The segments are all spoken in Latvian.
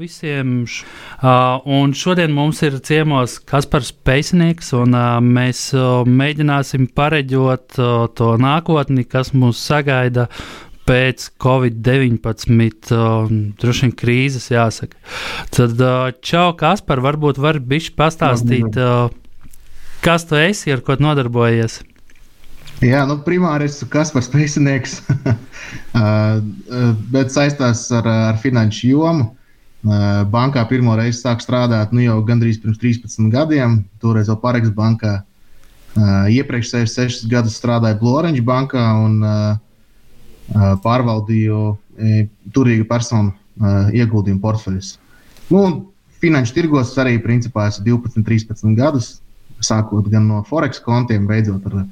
Visiem! Uh, un šodien mums ir ciemos Kaspars Peisnieks, un uh, mēs uh, mēģināsim pareģot uh, to nākotni, kas mūs sagaida pēc Covid-19 uh, droši vien krīzes, jāsaka. Tad, uh, čau, Kaspar, varbūt vari bišķi pastāstīt, uh, kas tu esi, ar ko nodarbojies? Jā, nu, primāri es esmu Kaspars Peisnieks, bet saistās ar, ar finanšu jomu. Bankā pirmo reizi sāku strādāt nu, jau gandrīz pirms 13 gadiem. Toreiz vēl Pareks bankā. Iepriekš 6 gadus strādāju Bloreņģa bankā un pārvaldīju turīgu personu ieguldījumu portfeļus. Nu, finanšu tirgos arī principā esmu 12, 13 gadus sākot gan no Forex kontiem, beidzot ar,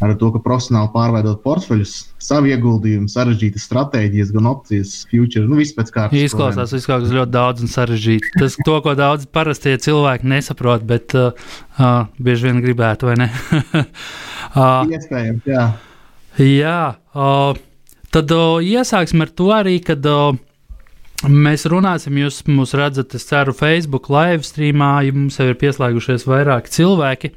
ar to, ka profesionāli pārveidot portfeļus, savu ieguldījumu, sarežģītas stratēģijas, gan opcijas, future, nu viss pēc kārtas. Izklausās, izklausās ļoti daudz un sarežģīti. Tas, to, ko daudz parastie cilvēki nesaprot, bet uh, uh, bieži vien gribētu, vai ne? uh, Iespējams, jā. Jā, uh, tad uh, iesāksim ar to arī, kad. Uh, Mēs runāsim, jūs mūs redzat, es ceru, Facebook live streamā, mums jau ir pieslēgušies vairāki cilvēki.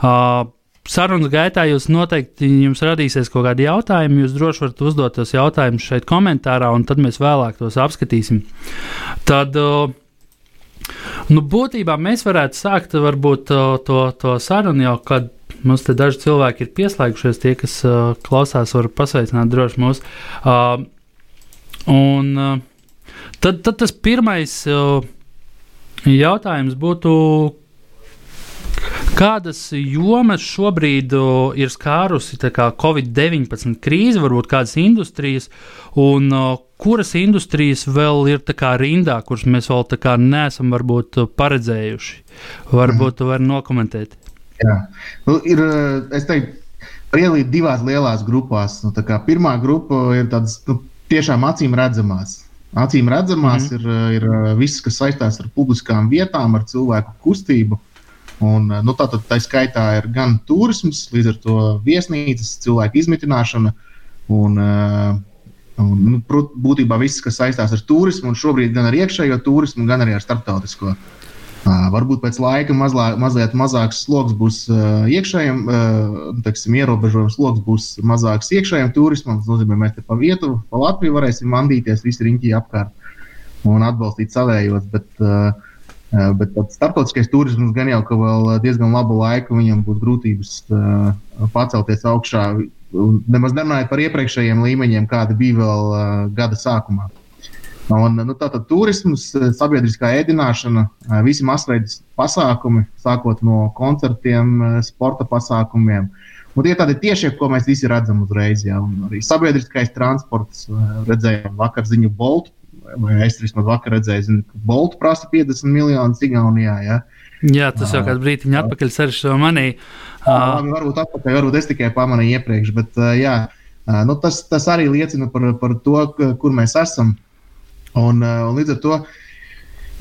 Uh, sarunas gaitā jūs noteikti jums radīsies kaut kādi jautājumi. Jūs droši varat uzdot tos jautājumus šeit komentārā, un tad mēs vēlāk tos apskatīsim. Tad, uh, nu, būtībā mēs varētu sākt varbūt uh, to, to sarunu jau, kad mums te daži cilvēki ir pieslēgušies, tie, kas uh, klausās, var pasveicināt droši mūs. Un, Tad, tad tas pirmais jautājums būtu, kādas jomas šobrīd ir skārusi Covid-19 krīze, varbūt kādas industrijas, un kuras industrijas vēl ir rindā, kuras mēs vēl neesam varbūt, paredzējuši? Varbūt jūs varat nokomentēt. Jā, nu, ir, es teiktu, ielīt divās lielās grupās. Nu, pirmā grupa ir tādas nu, tiešām acīm redzamās Acīm redzamās mm -hmm. ir, ir viss, kas saistās ar publiskām vietām, ar cilvēku kustību. Un, nu, tātad tā skaitā ir gan turisms, līdz ar to viesnīcas, cilvēku izmitināšana un, un nu, būtībā viss, kas saistās ar turismu, un šobrīd gan ar iekšējo turismu, gan arī ar starptautisko. Varbūt pēc laika mazlā, mazliet mazāks sloks būs iekšējiem, teiksim, ierobežojums sloks būs mazāks iekšējiem turismam. Tas nozīmē, ka mēs te pa vietu, pa Latviju varēsim mandīties visi riņķi apkārt un atbalstīt savējos. Bet, bet starptautiskais turisms gan jau, ka vēl diezgan labu laiku viņam būs grūtības pacelties augšā. Nemaz nerunājot par iepriekšējiem līmeņiem, kādi bija vēl gada sākumā. Un, nu, tātad turisms, sabiedriskā ēdināšana, visi masveida pasākumi, sākot no koncertiem, sporta pasākumiem. Un tie ir tādi tiešie, ko mēs visi redzam uzreiz. Jā. Un arī sabiedriskais transports, redzējām vakar ziņu Boltu, vai es vismaz vakar redzēju, zinu, ka Boltu prasa 50 miljonus Igaunijā. Jā. Jā, tas jau kādu brīdi atpakaļ sarš manī. Uh, varbūt atpakaļ, varbūt es tikai pamanīju iepriekš, bet uh, jā, uh, nu, tas, tas arī liecina par, par to, kur mēs esam. Un, un līdz ar to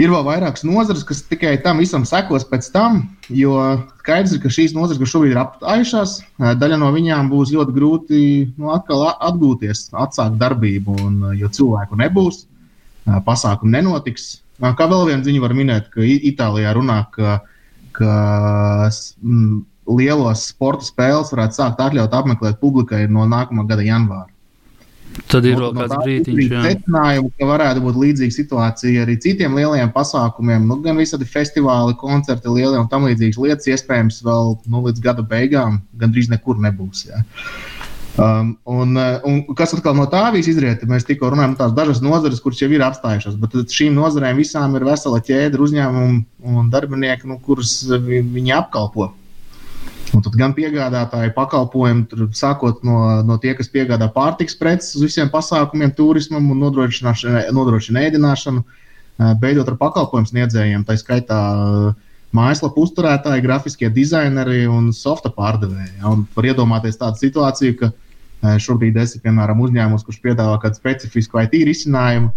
ir vēl vairākas nozares, kas tikai tam visam sekos pēc tam, jo skaidrs ir, ka šīs nozares, kas šobrīd ir apstājušās, eh, daļa no viņām būs ļoti grūti nu, atkal atgūties, atsākt darbību, un, jo cilvēku nebūs, pasākumu nenotiks. Kā vēl vienu ziņu var minēt, ka Itālijā runā, ka, ka m, lielos sporta spēles varētu sākt atļaut apmeklēt publikai no nākamā gada janvāra. Tad ir vēl kāds brīdiņš, kas secinājumu, ka varētu būt līdzīga situācija arī citiem lieliem pasākumiem. Nu, gan visādi festivāli, koncerti, lielie un tam līdzīgas lietas, iespējams, vēl nu, līdz gada beigām gandrīz nekur nebūs. Ja. Um, un, uh, un kas atkal no tā visa izriet? Mēs tikko runājam par tās dažas nozares, kuras jau ir apstājušās, bet šīm nozarēm visām ir vesela ķēde uzņēmumu un darbinieku, nu, kurus viņi apkalpo. Un tad gan piegādātāji pakalpojumi, sākot no, no tie, kas piegādā pārtiks preces uz visiem pasākumiem, turismam un nodrošina ēdināšanu, beidzot ar pakalpojumu sniedzējiem, tā skaitā mājaslapu uzturētāji, grafiskie dizaineri un softa pārdevēji. Un var iedomāties tādu situāciju, ka šobrīd esmu piemēram uzņēmums, kurš piedāvā kādu specifisku IT risinājumu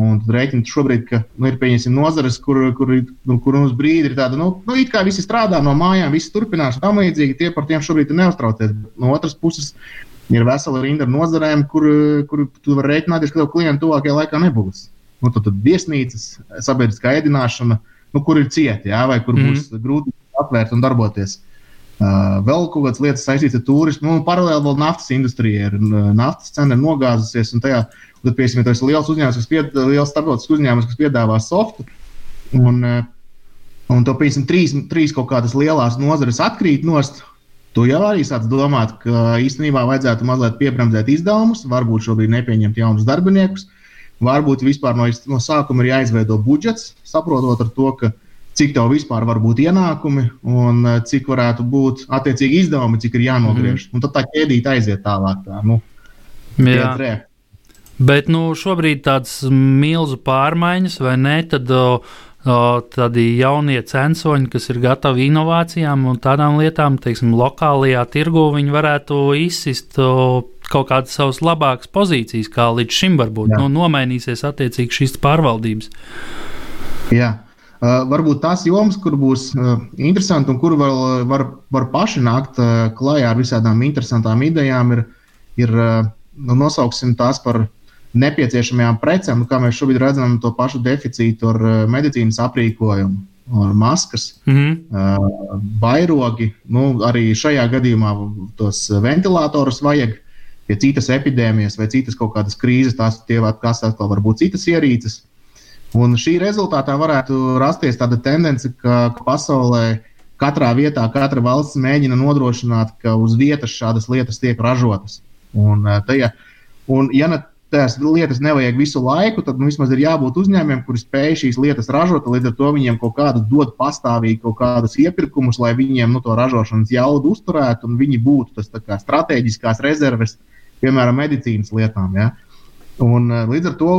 Un tad rēķina šobrīd, ka nu, ir pieņemsim nozares, kur, kur, nu, kur uz brīdi ir tāda, nu, nu it kā visi strādā no mājām, visi turpinās un tam līdzīgi. Tie par tiem šobrīd ir neuztraucies. No otras puses, ir vesela rinda ar nozarēm, kur, kur tu vari rēķināties, ka tev klienti tuvākajā laikā nebūs. Nu, tad, tad viesnīcas, sabiedriskā ēdināšana, nu, kur ir cieti, jā, vai kur mm -hmm. būs grūti atvērt un darboties. Uh, vēl kaut kādas lietas saistītas ar turismu, nu, paralēli vēl naftas industrijai. Naftas cena ir nogāzusies, tajā Tad, piemēram, tas ir liels uzņēmums, kas piedāvā, liels starptautisks uzņēmums, kas piedāvā softu. Un, eh, un to, piemēram, trīs, trīs kaut kādas lielas nozares atkrīt nost. Tu jau arī sāc domāt, ka īstenībā vajadzētu mazliet piebremzēt izdevumus, varbūt šobrīd nepieņemt jaunus darbiniekus, varbūt vispār no, no sākuma ir jāizveido budžets, saprotot ar to, ka cik tev vispār var būt ienākumi un eh, cik varētu būt attiecīgi izdevumi, cik ir jānogriež. Mm. Un tad tā ķēdīte aiziet tālāk. Tā, nu, Jā. Bet nu, šobrīd tādas milzu pārmaiņas, vai ne? Tad, o, tādi jaunie censoņi, kas ir gatavi inovācijām un tādām lietām, teiksim, lokālajā tirgu, viņi varētu izsist o, kaut kādas savas labākas pozīcijas, kā līdz šim varbūt. Nu, nomainīsies attiecīgi šīs pārvaldības. Jā. Uh, varbūt tās jomas, kur būs uh, interesanti un kur var, var, var paši nākt klajā ar visādām interesantām idejām, ir, ir nu, nosauksim tās par nepieciešamajām precēm, nu, kā mēs šobrīd redzam, to pašu deficītu ar medicīnas aprīkojumu, ar maskas, mm -hmm. vairogi. Nu, arī šajā gadījumā tos ventilatorus vajag. Ja citas epidēmijas vai citas kaut kādas krīzes, tās kas atkal var būt citas ierīces. Un šī rezultātā varētu rasties tāda tendence, ka, pasaulē katrā vietā katra valsts mēģina nodrošināt, ka uz vietas šādas lietas tiek ražotas. Un, uh, tajā, un ja ne tās lietas nevajag visu laiku, tad nu, vismaz ir jābūt uzņēmumiem, kuri spēj šīs lietas ražot. Līdz ar to viņiem kaut kādu dod pastāvīgi kaut kādus iepirkumus, lai viņiem nu, to ražošanas jaudu uzturētu un viņi būtu tas kā, strateģiskās rezerves, piemēram, medicīnas lietām. Ja? Un, eh, līdz ar to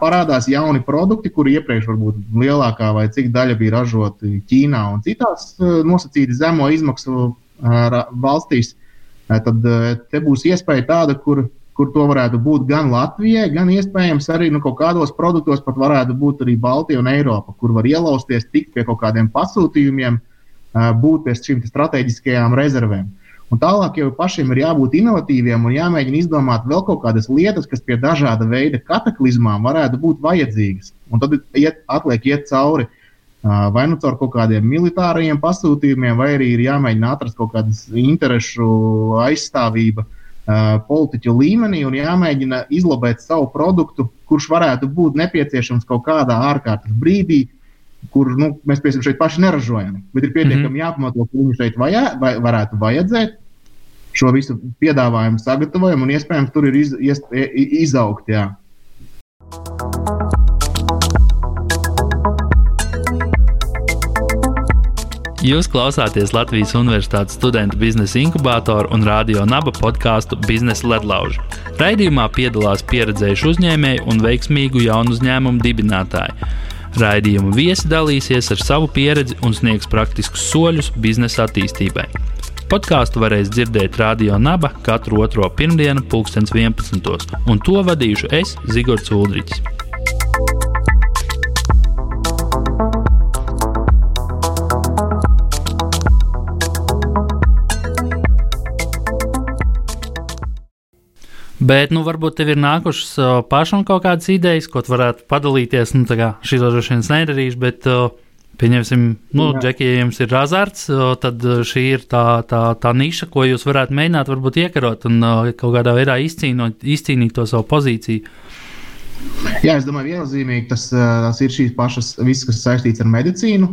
parādās jauni produkti, kuri iepriekš varbūt lielākā vai cik daļa bija ražoti Ķīnā un citās eh, nosacīti zemo izmaksu eh, valstīs. Tad te būs iespēja tāda, kur kur to varētu būt gan Latvijai, gan iespējams arī nu, kaut kādos produktos pat varētu būt arī Baltija un Eiropa, kur var ielausties, tikt pie kaut kādiem pasūtījumiem, būt pie šīm strateģiskajām rezervēm. Un tālāk jau pašiem ir jābūt inovatīviem un jāmēģina izdomāt vēl kaut kādas lietas, kas pie dažāda veida kataklizmām varētu būt vajadzīgas. Un tad iet, atliek iet cauri vai nu caur kaut kādiem militāriem pasūtījumiem, vai arī ir jāmēģina atrast kaut kādas interešu aizstāvība politiķu līmenī un jāmēģina izlabēt savu produktu, kurš varētu būt nepieciešams kaut kādā ārkārtas brīdī, kur nu, mēs piemēram šeit paši neražojam. Bet ir pietiekami mm -hmm. jāpamato, ka viņu šeit vajā, vai, varētu vajadzēt. Šo visu piedāvājumu sagatavojam, un iespējams tur ir iz, iz, izaugt. Jā. Jūs klausāties Latvijas Universitātes studentu biznesa inkubātoru un radio naba podkāstu Biznesa ledlauži. Raidījumā piedalās pieredzējuši uzņēmēji un veiksmīgu jaunu uzņēmumu dibinātāji. Raidījuma viesi dalīsies ar savu pieredzi un sniegs praktiskus soļus biznesa attīstībai. Podkāstu varēs dzirdēt Radio Naba katru otro pirmdienu, 2011. un to vadīšu es, Zigorts Ulrichs. Bet, nu, varbūt tev ir nākušas uh, pašam kaut kādas idejas, ko varētu padalīties. Nu, šī droši vien nedarīšu, bet, uh, pieņemsim, nu, Džeki, ja jums ir azarts, tad šī ir tā, tā, tā niša, ko jūs varētu mēģināt, varbūt iekarot un kaut kādā veidā izcīnot, izcīnīt to savu pozīciju. Jā, es domāju, viennozīmīgi tas, tas ir šīs pašas, viss, kas saistīts ar medicīnu.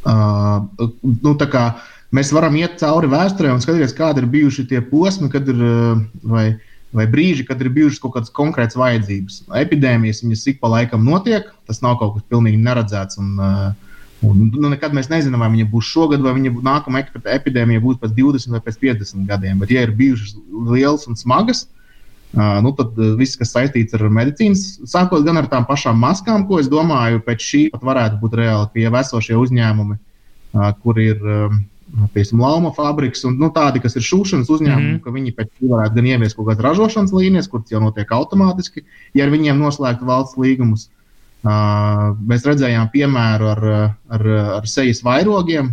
Uh, nu, kā, mēs varam iet cauri vēsturē un skatīties, kādi ir bijuši tie posmi, kad ir vai, vai brīži, kad ir bijušas kaut kādas konkrētas vajadzības. Epidēmijas viņas ik pa laikam notiek, tas nav kaut kas pilnīgi neredzēts un, uh, Un, nu, nekad mēs nezinām, vai viņa būs šogad, vai viņa nākamā epidēmija būs pēc 20 vai pēc 50 gadiem. Bet, ja ir bijušas lielas un smagas, uh, nu, tad viss, kas saistīts ar medicīnas, sākot gan ar tām pašām maskām, ko es domāju, pēc šī pat varētu būt reāli, ka jau esošie uzņēmumi, uh, kur ir. Um, Piemēram, Lauma fabriks un nu, tādi, kas ir šūšanas uzņēmumi, mm -hmm. ka viņi pēc tam varētu gan ieviest kaut kādas ražošanas līnijas, kuras jau notiek automātiski, ja ar viņiem noslēgtu valsts līgumus. Uh, Uh, mēs redzējām piemēru ar, ar, ar sejas vairogiem,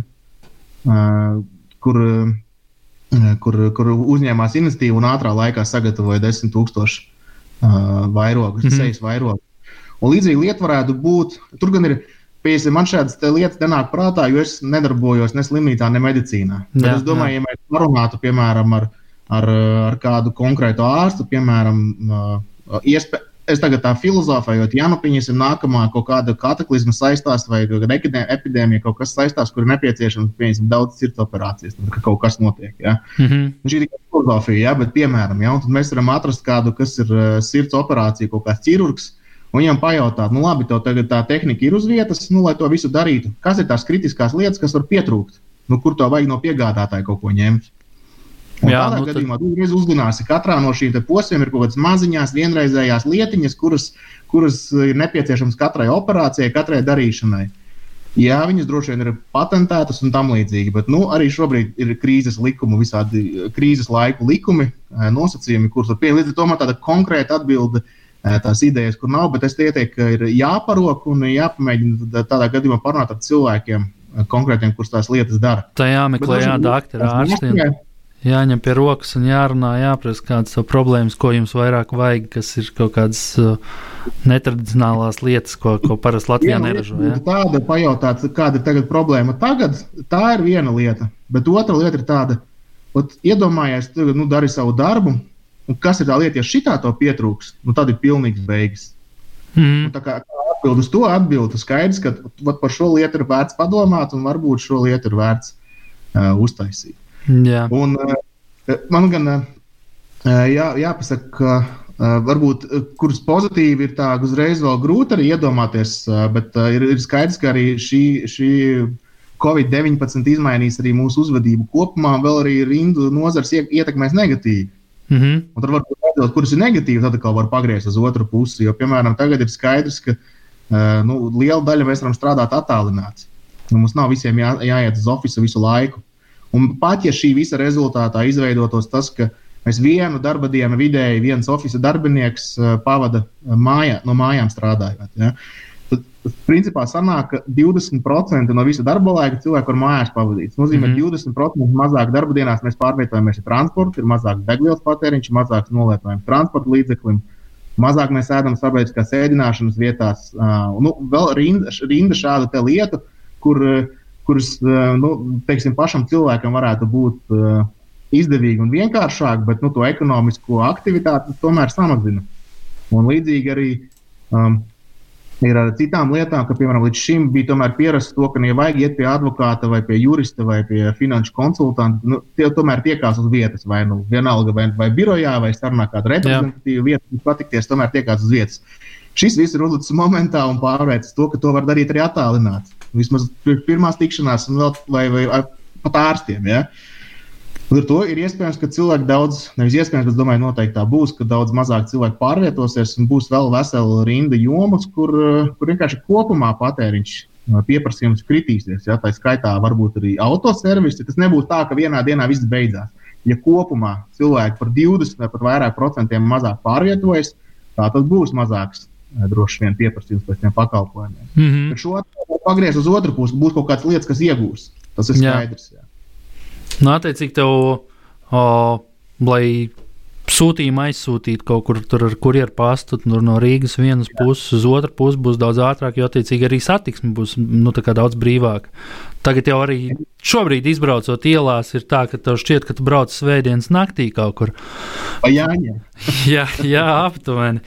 uh, kur, uh, kur, kur uzņēmās iniciatīvu un ātrā laikā sagatavoja 10,000 vairogus, mm -hmm. sejas vairogus. Un līdzīgi lieta varētu būt. Tur gan ir, piemēram, man šādas lietas nenāk prātā, jo es nedarbojos ne slimnīcā, ne medicīnā. Jā, Bet es domāju, jā. ja mēs parunātu, piemēram, ar, ar, ar kādu konkrētu ārstu, piemēram, iespēju es tagad tā filozofējot, ja nu pieņemsim nākamā kaut kāda kataklizma saistās vai epidēmija kaut kas saistās, kur ir nepieciešams pieņemsim daudz sirds operācijas, tad ka kaut kas notiek. Ja? Mm -hmm. Šī ir tikai filozofija, ja? bet piemēram, ja? tad mēs varam atrast kādu, kas ir uh, sirds operācija, kaut kāds ķirurgs. Un viņam pajautāt, nu labi, tev tagad tā tehnika ir uz vietas, nu, lai to visu darītu. Kas ir tās kritiskās lietas, kas var pietrūkt? Nu, kur to vajag no piegādātāja kaut ko ņemt? Un Jā, tādā nu, gadījumā tad... tu uzzināsi, ka katrā no šīm posmiem ir kaut kādas maziņas, vienreizējās lietiņas, kuras, kuras ir nepieciešamas katrai operācijai, katrai darīšanai. Jā, viņas droši vien ir patentētas un tam līdzīgi, bet nu, arī šobrīd ir krīzes likumi, visādi eh, krīzes laiku likumi, eh, nosacījumi, kurus var pieņemt. Līdz ar to man tāda konkrēta atbilde eh, tās idejas, kur nav, bet es ieteiktu, ka ir jāparok un jāpamēģina tādā gadījumā parunāt ar cilvēkiem konkrētiem, kurus tās lietas dara. Tā jāmeklē, jā, doktora ārstiem jāņem pie rokas un jārunā, jāprasa kādas problēmas, ko jums vairāk vajag, kas ir kaut kādas uh, netradicionālās lietas, ko, ko parasti Latvijā neražo. Ja? Tāda pajautāt, kāda ir tagad problēma tagad, tā ir viena lieta. Bet otra lieta ir tāda, ot, iedomājies, tu nu, dari savu darbu, un kas ir tā lieta, ja šitā to pietrūks, nu, tad ir pilnīgs beigas. Mm. Tā kā atbild uz to atbildi, skaidrs, ka vat, par šo lietu ir vērts padomāt, un varbūt šo lietu ir vērts uh, uztaisīt. Jā. Un, eh, man gan eh, jā, jāpasaka, ka varbūt kurus pozitīvi ir tā uzreiz vēl grūti arī iedomāties, bet ir, ir skaidrs, ka arī šī, šī Covid-19 izmainīs arī mūsu uzvedību kopumā, vēl arī rindu nozars ietekmēs negatīvi. Mm -hmm. Un tad varbūt redzot, kuras ir negatīvi, tad atkal var pagriezt uz otru pusi. Jo, piemēram, tagad ir skaidrs, ka nu, liela daļa mēs varam strādāt attālināti. Nu, mums nav visiem jā, jāiet uz oficiālu visu laiku. Un pat ja šī visa rezultātā izveidotos tas, ka mēs vienu darba dienu vidēji viens oficiāls darbinieks uh, pavada uh, mājā, no mājām strādājot, ja, tad principā sanāk, ka 20% no visa darba laika cilvēku var mājās pavadīt. Tas nozīmē, ka mm -hmm. 20% mazāk darba dienās mēs pārvietojamies ar transportu, ir mazāk degvielas patēriņš, mazāks nolietojums transporta līdzeklim. Mazāk mēs ēdam sabiedriskās ēdināšanas vietās. Uh, nu, vēl rinda, rinda šāda lieta, kur uh, kuras nu, teiksim, pašam cilvēkam varētu būt uh, izdevīgi un vienkāršāk, bet nu, to ekonomisko aktivitāti tomēr samazina. Un līdzīgi arī um, ir ar citām lietām, ka, piemēram, līdz šim bija pierasts to, ka, ja vajag iet pie advokāta vai pie jurista vai pie finanšu konsultanta, nu, tie tomēr tiekās uz vietas, vai nu vienalga, vai, vai birojā, vai sarunā kādu reprezentatīvu vietu, patikties, tomēr tiekās uz vietas. Šis viss ir uzlicis momentā un pārvērts to, ka to var darīt arī attālināti. Vismaz pirmās tikšanās, vēl, vai, vai, pat ārstiem. Ja? Līdz ar to ir iespējams, ka cilvēki daudz, nevis iespējams, bet domāju, noteikti tā būs, ka daudz mazāk cilvēku pārvietosies un būs vēl vesela rinda jomas, kur, kur vienkārši kopumā patēriņš pieprasījums kritīsies. Ja? Tā skaitā varbūt arī autoservisi. Tas nebūs tā, ka vienā dienā viss beidzās. Ja kopumā cilvēki par 20 vai pat vairāk procentiem mazāk pārvietojas, tā tad būs mazāks droši vien pieprasījums pēc tiem pakalpojumiem. Mm -hmm. Bet šo pagriezt uz otru pusi, būs kaut kādas lietas, kas iegūs. Tas ir skaidrs. Jā. Jā. Nu, attiecīgi, tev, o, lai sūtījumu aizsūtīt kaut kur ar kurjeru pastu no Rīgas vienas Jā. puses uz otru pusi būs daudz ātrāk, jo attiecīgi arī satiksme būs nu, daudz brīvāka. Tagad jau arī šobrīd izbraucot ielās, ir tā, ka tev šķiet, ka tu brauc svētdienas naktī kaut kur. Jā, jā, jā aptuveni.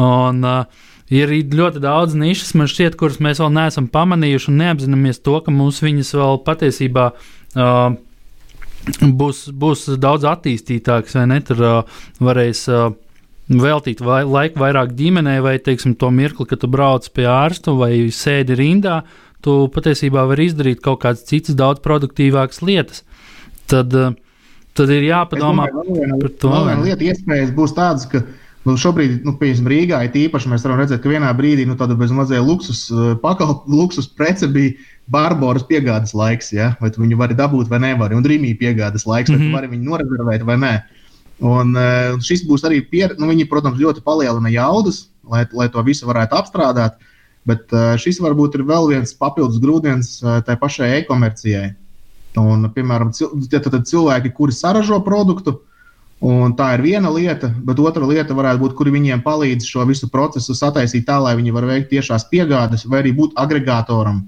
Un, uh, ir ļoti daudz nišas, man šķiet, kuras mēs vēl neesam pamanījuši un neapzināmies to, ka mums viņas vēl patiesībā. Uh, Būs, būs daudz attīstītāks, vai ne? Tur uh, varēs uh, veltīt vai, laiku vairāk ģimenei, vai teiksim, to mirkli, kad tu brauc pie ārsta vai sēdi rindā. Tu patiesībā vari izdarīt kaut kādas citas, daudz produktīvākas lietas. Tad, tad ir jāpadomā domāju, par to. Viena lieta, iespējas būs tādas, ka nu, šobrīd, nu, piemēram, Rīgā ir īpaši mēs varam redzēt, ka vienā brīdī nu, tāda bezmazliet luksus, pakalp, luksus prece bija Barbaras piegādes laiks, ja? vai tu viņu vari dabūt vai nevari, un Rīgā piegādes laiks, vai mm -hmm. tu mhm. vari viņu norezervēt vai nē. Un, un šis būs arī, pier, nu, viņi, protams, ļoti palielina jaudas, lai, lai to visu varētu apstrādāt. Bet šis varbūt ir vēl viens papildus grūdienis tai pašai e-komercijai. Un, piemēram, cilvēki, kuri saražo produktu, Un tā ir viena lieta, bet otra lieta varētu būt, kuri viņiem palīdz šo visu procesu sataisīt tā, lai viņi var veikt tiešās piegādes vai arī būt agregātoram.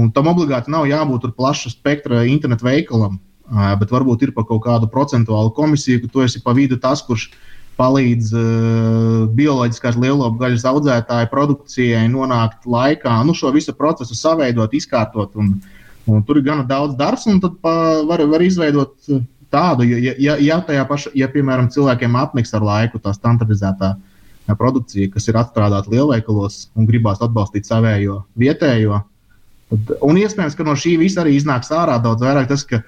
Un tam obligāti nav jābūt plaša spektra internetu veikalam, bet varbūt ir par kaut kādu procentuālu komisiju, ka tu esi pa vidu tas, kurš palīdz uh, bioloģiskās lielopu gaļas audzētāju produkcijai nonākt laikā, nu, šo visu procesu saveidot, izkārtot. Un, un tur ir gana daudz darbs, un tad pa, var, var izveidot tādu, ja, ja, ja, ja, paša, ja piemēram, cilvēkiem apniks ar laiku tā standartizētā produkcija, kas ir atstrādāta lielveikalos un gribās atbalstīt savējo vietējo. Tad, un iespējams, ka no šī visa arī iznāks ārā daudz vairāk tas, ka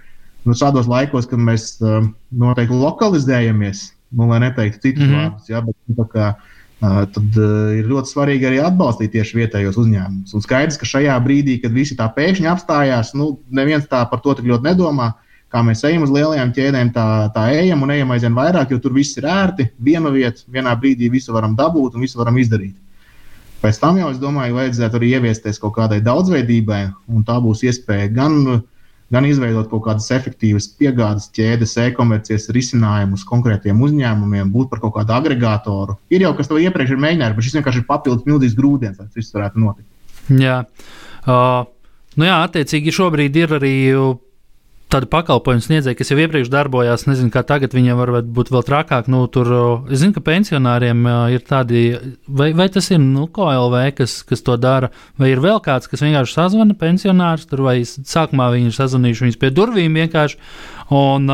nu, šādos laikos, kad mēs um, noteikti lokalizējamies, nu, lai neteiktu citus mm -hmm. vārdus, ja, bet nu, kā, uh, tad uh, ir ļoti svarīgi arī atbalstīt tieši vietējos uzņēmumus. Un skaidrs, ka šajā brīdī, kad visi tā pēkšņi apstājās, nu, neviens tā par to tik ļoti nedomā kā mēs ejam uz lielajām ķēdēm, tā, tā ejam un ejam aizvien vairāk, jo tur viss ir ērti, viena vieta, vienā brīdī visu varam dabūt un visu varam izdarīt. Pēc tam jau, es domāju, vajadzētu arī ieviesties kaut kādai daudzveidībai, un tā būs iespēja gan, gan izveidot kaut kādas efektīvas piegādes ķēdes, e-komercijas risinājumus konkrētiem uzņēmumiem, būt par kaut kādu agregātoru. Ir jau kas to iepriekš ir mēģinājis, bet šis vienkārši ir papildus milzīgs grūdienis, lai tas viss varētu notikt. Jā, uh, nu jā attiecīgi šobrīd ir arī tādu pakalpojumu sniedzēju, kas jau iepriekš darbojās, nezinu, kā tagad viņiem var būt vēl trakāk. Nu, tur, es zinu, ka pensionāriem ir tādi, vai, vai tas ir nu, KLV, kas, kas to dara, vai ir vēl kāds, kas vienkārši sazvana pensionārus, tur vai sākumā viņi ir sazvanījuši viņus pie durvīm vienkārši. Un,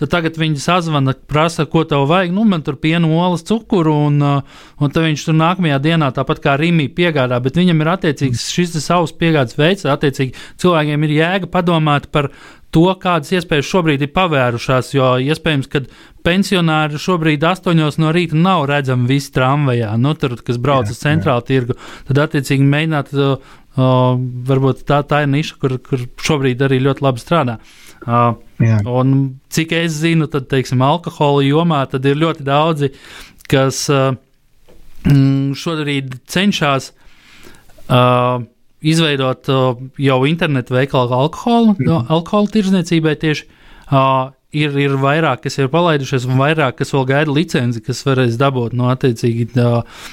tad tagad viņi sazvana, prasa, ko tev vajag. Nu, man tur piena, olas, cukuru, un, un tad viņš tur nākamajā dienā, tāpat kā Rīgā, piegādā. Bet viņam ir attiecīgs šis savs piegādes veids, attiecīgi cilvēkiem ir jēga padomāt par to, kādas iespējas šobrīd ir pavērušās. Jo iespējams, ka pensionāri šobrīd astoņos no rīta nav redzami visi tramvajā, nu, tur, kas brauc jā, uz centrālu jā. tirgu. Tad, attiecīgi, mēģināt. Uh, varbūt tā, tā ir niša, kur, kur šobrīd arī ļoti labi strādā. Uh, un cik es zinu, tad, teiksim, alkohola jomā tad ir ļoti daudzi, kas uh, šobrīd cenšas uh, izveidot uh, jau internetu veikalu alkoholu, mm. no, alkohola tirzniecībai tieši. Uh, ir, ir vairāk, kas ir palaidušies, un vairāk, kas vēl gaida licenci, kas varēs dabūt no attiecīgi uh,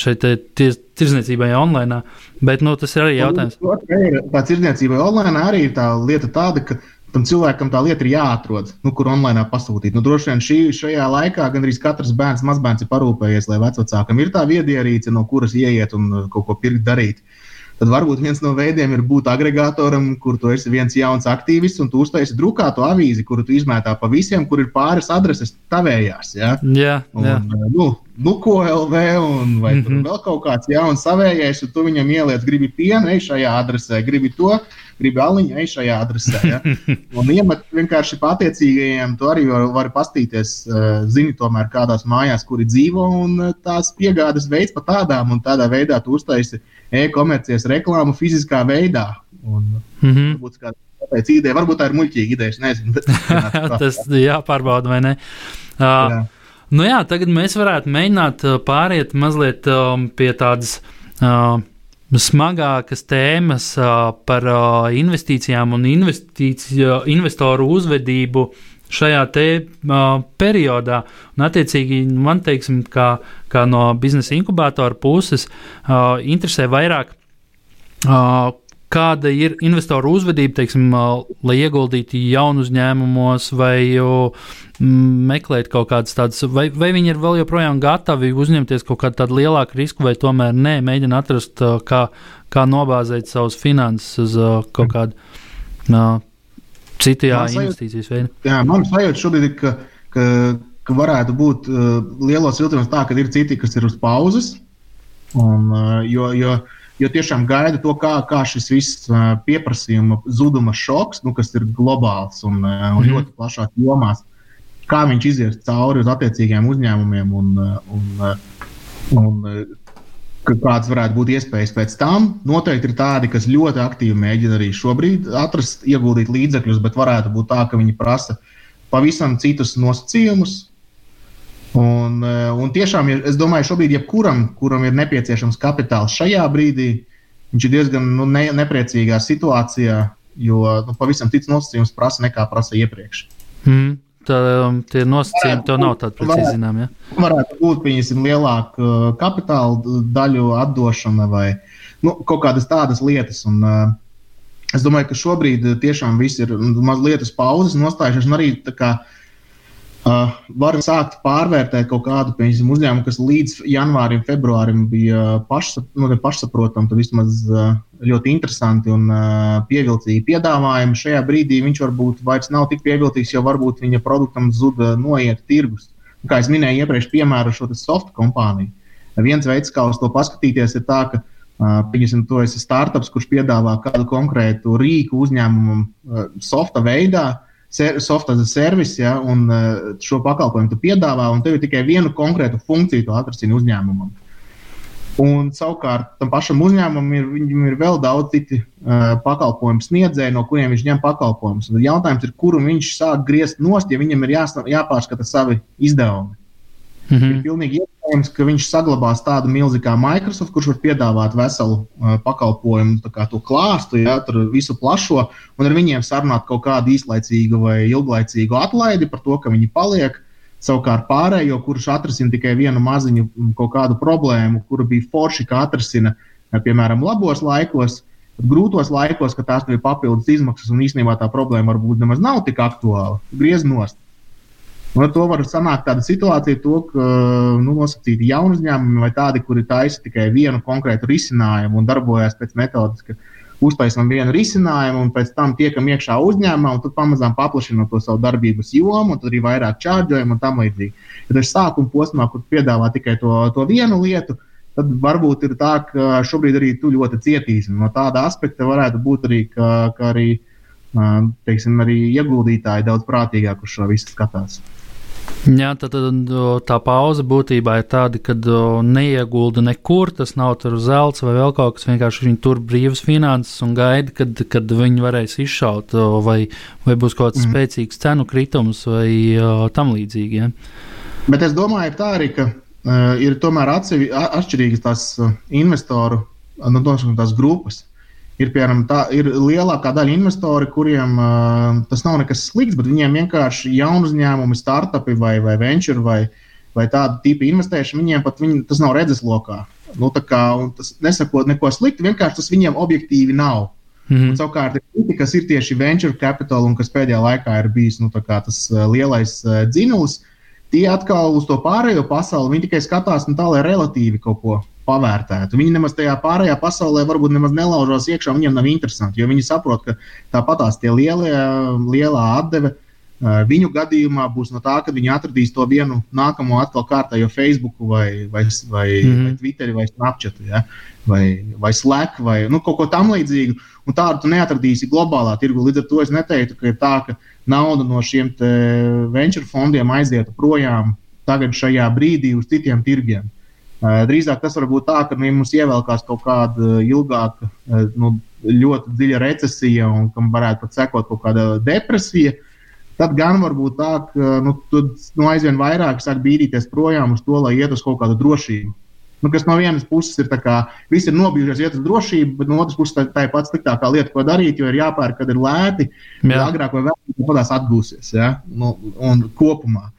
šeit tir, tirzniecībai online. Bet nu, tas ir arī jautājums. Tā tirzniecībai online arī ir tā lieta tāda, ka tam cilvēkam tā lieta ir jāatrod, nu, kur online pasūtīt. Nu, droši vien šī, šajā laikā gandrīz katrs bērns, mazbērns ir parūpējies, lai vecākam ir tā viedierīce, no kuras ieiet un kaut ko pirkt, darīt. Uh, tad varbūt viens no veidiem ir būt agregātoram, kur tu esi viens jauns aktīvists un tu uztaisi drukātu avīzi, kuru tu izmētā pa visiem, kur ir pāris adreses tavējās. Ja? Jā, jā. Un, nu, nu, ko LV, un vai mm -hmm. vēl kaut kāds jauns savējais, un tu viņam ieliec, gribi pienu, ej šajā adresē, gribi to, gribi aliņu, ej šajā adresē. Ja? Un iemet vienkārši pateicīgajiem, tu arī vari var pastīties, uh, zini, tomēr kādās mājās, kuri dzīvo, un uh, tās piegādes veids pa tādām, un tādā veidā tu uztaisi e-komercijas reklāmu fiziskā veidā. Un, mm -hmm. Varbūt kāda ideja, varbūt tā ir muļķīga ideja. Nezinu, bet, Tas jāpārbauda vai ne. Uh, jā. Nu jā, tagad mēs varētu mēģināt pāriet mazliet um, pie tādas. Uh, smagākas tēmas par investīcijām un investoru uzvedību šajā te, uh, periodā. Un, attiecīgi, man teiksim, kā, kā no biznesa inkubātora puses uh, interesē vairāk. Uh, kāda ir investoru uzvedība, teiksim, lai ieguldītu jaunu uzņēmumos, vai meklēt kaut kādas tādas, vai, vai viņi ir vēl joprojām gatavi uzņemties kaut kādu tādu lielāku risku, vai tomēr nē, mēģina atrast, kā, kā nobāzēt savus finanses uz kaut kādu uh, citu investīcijas veidu. Jā, man sajūta šobrīd ir, ka, ka, ka varētu būt uh, lielos vilcienos tā, ka ir citi, kas ir uz pauzes. Un, uh, jo, jo, jo tiešām gaida to, kā, kā šis viss pieprasījuma zuduma šoks, nu, kas ir globāls un, un mm. ļoti plašās jomās, kā viņš izies cauri uz attiecīgiem uzņēmumiem un, un, un kādas varētu būt iespējas pēc tam. Noteikti ir tādi, kas ļoti aktīvi mēģina arī šobrīd atrast, ieguldīt līdzekļus, bet varētu būt tā, ka viņi prasa pavisam citus nosacījumus, Un, eh, un tiešām, es domāju, šobrīd jebkuram, kuram ir nepieciešams kapitāls šajā brīdī, viņš ir diezgan nu, ne, nepriecīgā situācijā, jo nu, pavisam cits nosacījums prasa nekā prasa iepriekš. Mm. Tā, um, tie nosacījumi tev nav tādi precīzi zinām. Ja? Varētu būt, pieņemsim, lielāka uh, kapitāla daļu atdošana vai nu, kaut kādas tādas lietas. Un, uh, es domāju, ka šobrīd tiešām viss ir mazliet uz pauzes nostājušies. Arī kā uh, Uh, var sākt pārvērtēt kaut kādu piemēram, uzņēmumu, kas līdz janvārim, februārim bija pašsap, nu, pašsaprotami, tad vismaz uh, ļoti interesanti un uh, pievilcīgi piedāvājumi. Šajā brīdī viņš varbūt vairs nav tik pievilcīgs, jo varbūt viņa produktam zuda noiet tirgus. Un, kā jau minēju, iepriekš piemēru šo soft kompāniju. Viens veids, kā uz to paskatīties, ir tā, ka pieņemsim, to esi startups, kurš piedāvā kādu konkrētu rīku uzņēmumam softa veidā. Uh, soft as a service, ja, un uh, šo pakalpojumu tu piedāvā, un tev ir tikai viena konkrēta funkcija, to atrasini uzņēmumam. Un savukārt tam pašam uzņēmumam ir, ir vēl daudz citu uh, pakalpojumu sniedzēju, no kuriem viņš ņem pakalpojumus. Jautājums ir, kuru viņš sāk griezt nost, ja viņam ir jās, jāpārskata savi izdevumi. Mm -hmm. Ir pilnīgi iespējams, ka viņš saglabās tādu milzīgu kā Microsoft, kurš var piedāvāt veselu uh, pakalpojumu, kā to klāstu, ja, visu plašo, un ar viņiem sarunāt kaut kādu īslaicīgu vai ilglaicīgu atlaidi par to, ka viņi paliek. Savukārt pārējo, kurš atrisina tikai vienu maziņu kaut kādu problēmu, kura bija forši, ka atrisina, piemēram, labos laikos, grūtos laikos, kad tās ir papildus izmaksas un īstenībā tā problēma varbūt nemaz nav tik aktuāla, griez nost. Un ar to var sanākt tāda situācija, to, ka nu, nosacīti jauni uzņēmumi vai tādi, kuri taisa tikai vienu konkrētu risinājumu un darbojas pēc metodas, ka uztaisām vienu risinājumu un pēc tam tiekam iekšā uzņēmumā un tad pamazām paplašinām to savu darbības jomu, un tad arī vairāk čārģojumu un tam līdzīgi. Ja tas ir sākuma posmā, kur piedāvā tikai to, to vienu lietu, tad varbūt ir tā, ka šobrīd arī tu ļoti cietīsi. No tāda aspekta varētu būt arī, ka, ka arī, teiksim, arī ieguldītāji daudz prātīgāk uz šo visu skatās. Jā, tad, tad tā pauze būtībā ir tāda, ka neiegulda nekur, tas nav tur zelts vai vēl kaut kas. Vienkārši viņi tur brīvas finanses un gaida, kad, kad viņi varēs izšaut, vai, vai būs kaut kāds mm. spēcīgs cenu kritums vai tam līdzīgi. Ja? Bet es domāju, tā arī, ka uh, ir tomēr atsevi, atšķirīgas tās investoru nu, tās grupas ir, piemēram, tā, ir lielākā daļa investori, kuriem uh, tas nav nekas slikts, bet viņiem vienkārši jaunu uzņēmumu, startupi vai, vai venture vai, vai tāda tipa investēšana, viņiem pat viņi, tas nav redzeslokā. Nu, kā, tas nesakot neko sliktu, vienkārši tas viņiem objektīvi nav. Mm -hmm. Un, savukārt, citi, kas ir tieši venture capital un kas pēdējā laikā ir bijis nu, tas uh, lielais uh, dzinulis, tie atkal uz to pārējo pasauli tikai skatās nu, tā, lai relatīvi kaut ko pavērtētu. Viņi nemaz tajā pārējā pasaulē varbūt nemaz nelaužās iekšā, viņiem nav interesanti, jo viņi saprot, ka tāpatās tie lielie, lielā atdeve. Viņu gadījumā būs no tā, ka viņi atradīs to vienu nākamo atkal kārtējo Facebook, vai, vai, vai, mm -hmm. vai Twitter, vai Snapchat, ja? vai, vai Slack, vai nu, kaut ko tamlīdzīgu. Un tādu tu neatradīsi globālā tirgu. Līdz ar to es neteiktu, ka ir tā, ka nauda no šiem venture fondiem aizietu projām tagad šajā brīdī uz citiem tirgiem. Drīzāk tas var būt tā, ka nu, mums ievelkās kaut kāda ilgāka, nu, ļoti dziļa recesija un kam varētu pat sekot kaut kāda depresija. Tad gan var būt tā, ka nu, tad, nu, aizvien vairāk sāk bīdīties projām uz to, lai iet uz kaut kādu drošību. Nu, kas no vienas puses ir tā, ka visi ir nobijušies, iet uz drošību, bet no otras puses tā, tā ir pats sliktākā lieta, ko darīt, jo ir jāpērk, kad ir lēti. Agrāk vai vēlāk tas atgūsies. Ja? Nu, un kopumā.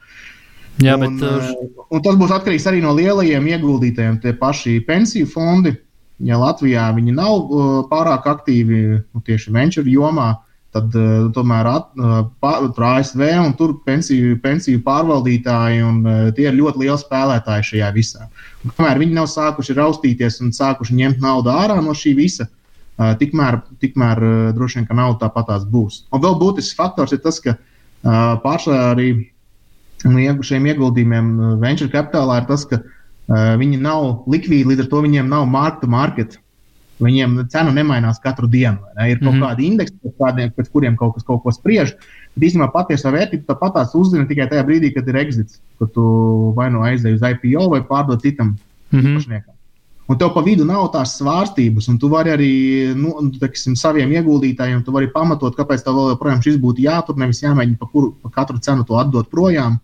Jā, un, bet, uh... un tas būs atkarīgs arī no lielajiem ieguldītājiem, tie paši pensiju fondi. Ja Latvijā viņi nav uh, pārāk aktīvi nu, tieši venture jomā, tad uh, tomēr at, uh, tur ASV un tur pensiju, pensiju pārvaldītāji un uh, tie ir ļoti lieli spēlētāji šajā visā. Un, kamēr viņi nav sākuši raustīties un sākuši ņemt naudu ārā no šī visa, uh, tikmēr, tikmēr uh, droši vien, ka nauda tāpatās būs. Un vēl būtisks faktors ir tas, ka uh, pārsvarā arī un šiem ieguldījumiem uh, venture capitālā ir tas, ka uh, viņi nav likvīdi, līdz ar to viņiem nav market to market. Viņiem cena nemainās katru dienu. Ne? Ir kaut mm -hmm. kādi indeksi, pēc, kādiem, pēc kuriem kaut kas kaut ko spriež. Bet īstenībā patiesā vērtība tāpat tās uzzina tikai tajā brīdī, kad ir exits, kad tu vai nu aizēji uz IPO vai pārdod citam mm -hmm. īpašniekam. Un tev pa vidu nav tās svārstības, un tu vari arī nu, teksim, saviem ieguldītājiem pamatot, kāpēc tev joprojām šis būtu jātur, nevis jāmēģina pa, kuru, pa katru cenu to atdot projām,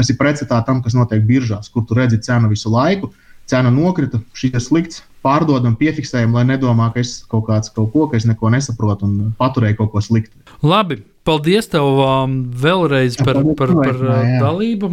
kas ir pretstatā tam, kas notiek biržās, kur tu redzi cenu visu laiku. Cena nokrita, šī ir slikts, pārdodam, piefiksējam, lai nedomā, ka es kaut kāds kaut ko, ka es neko nesaprotu un paturēju kaut ko sliktu. Labi, paldies tev um, vēlreiz par, par, par, par uh, dalību.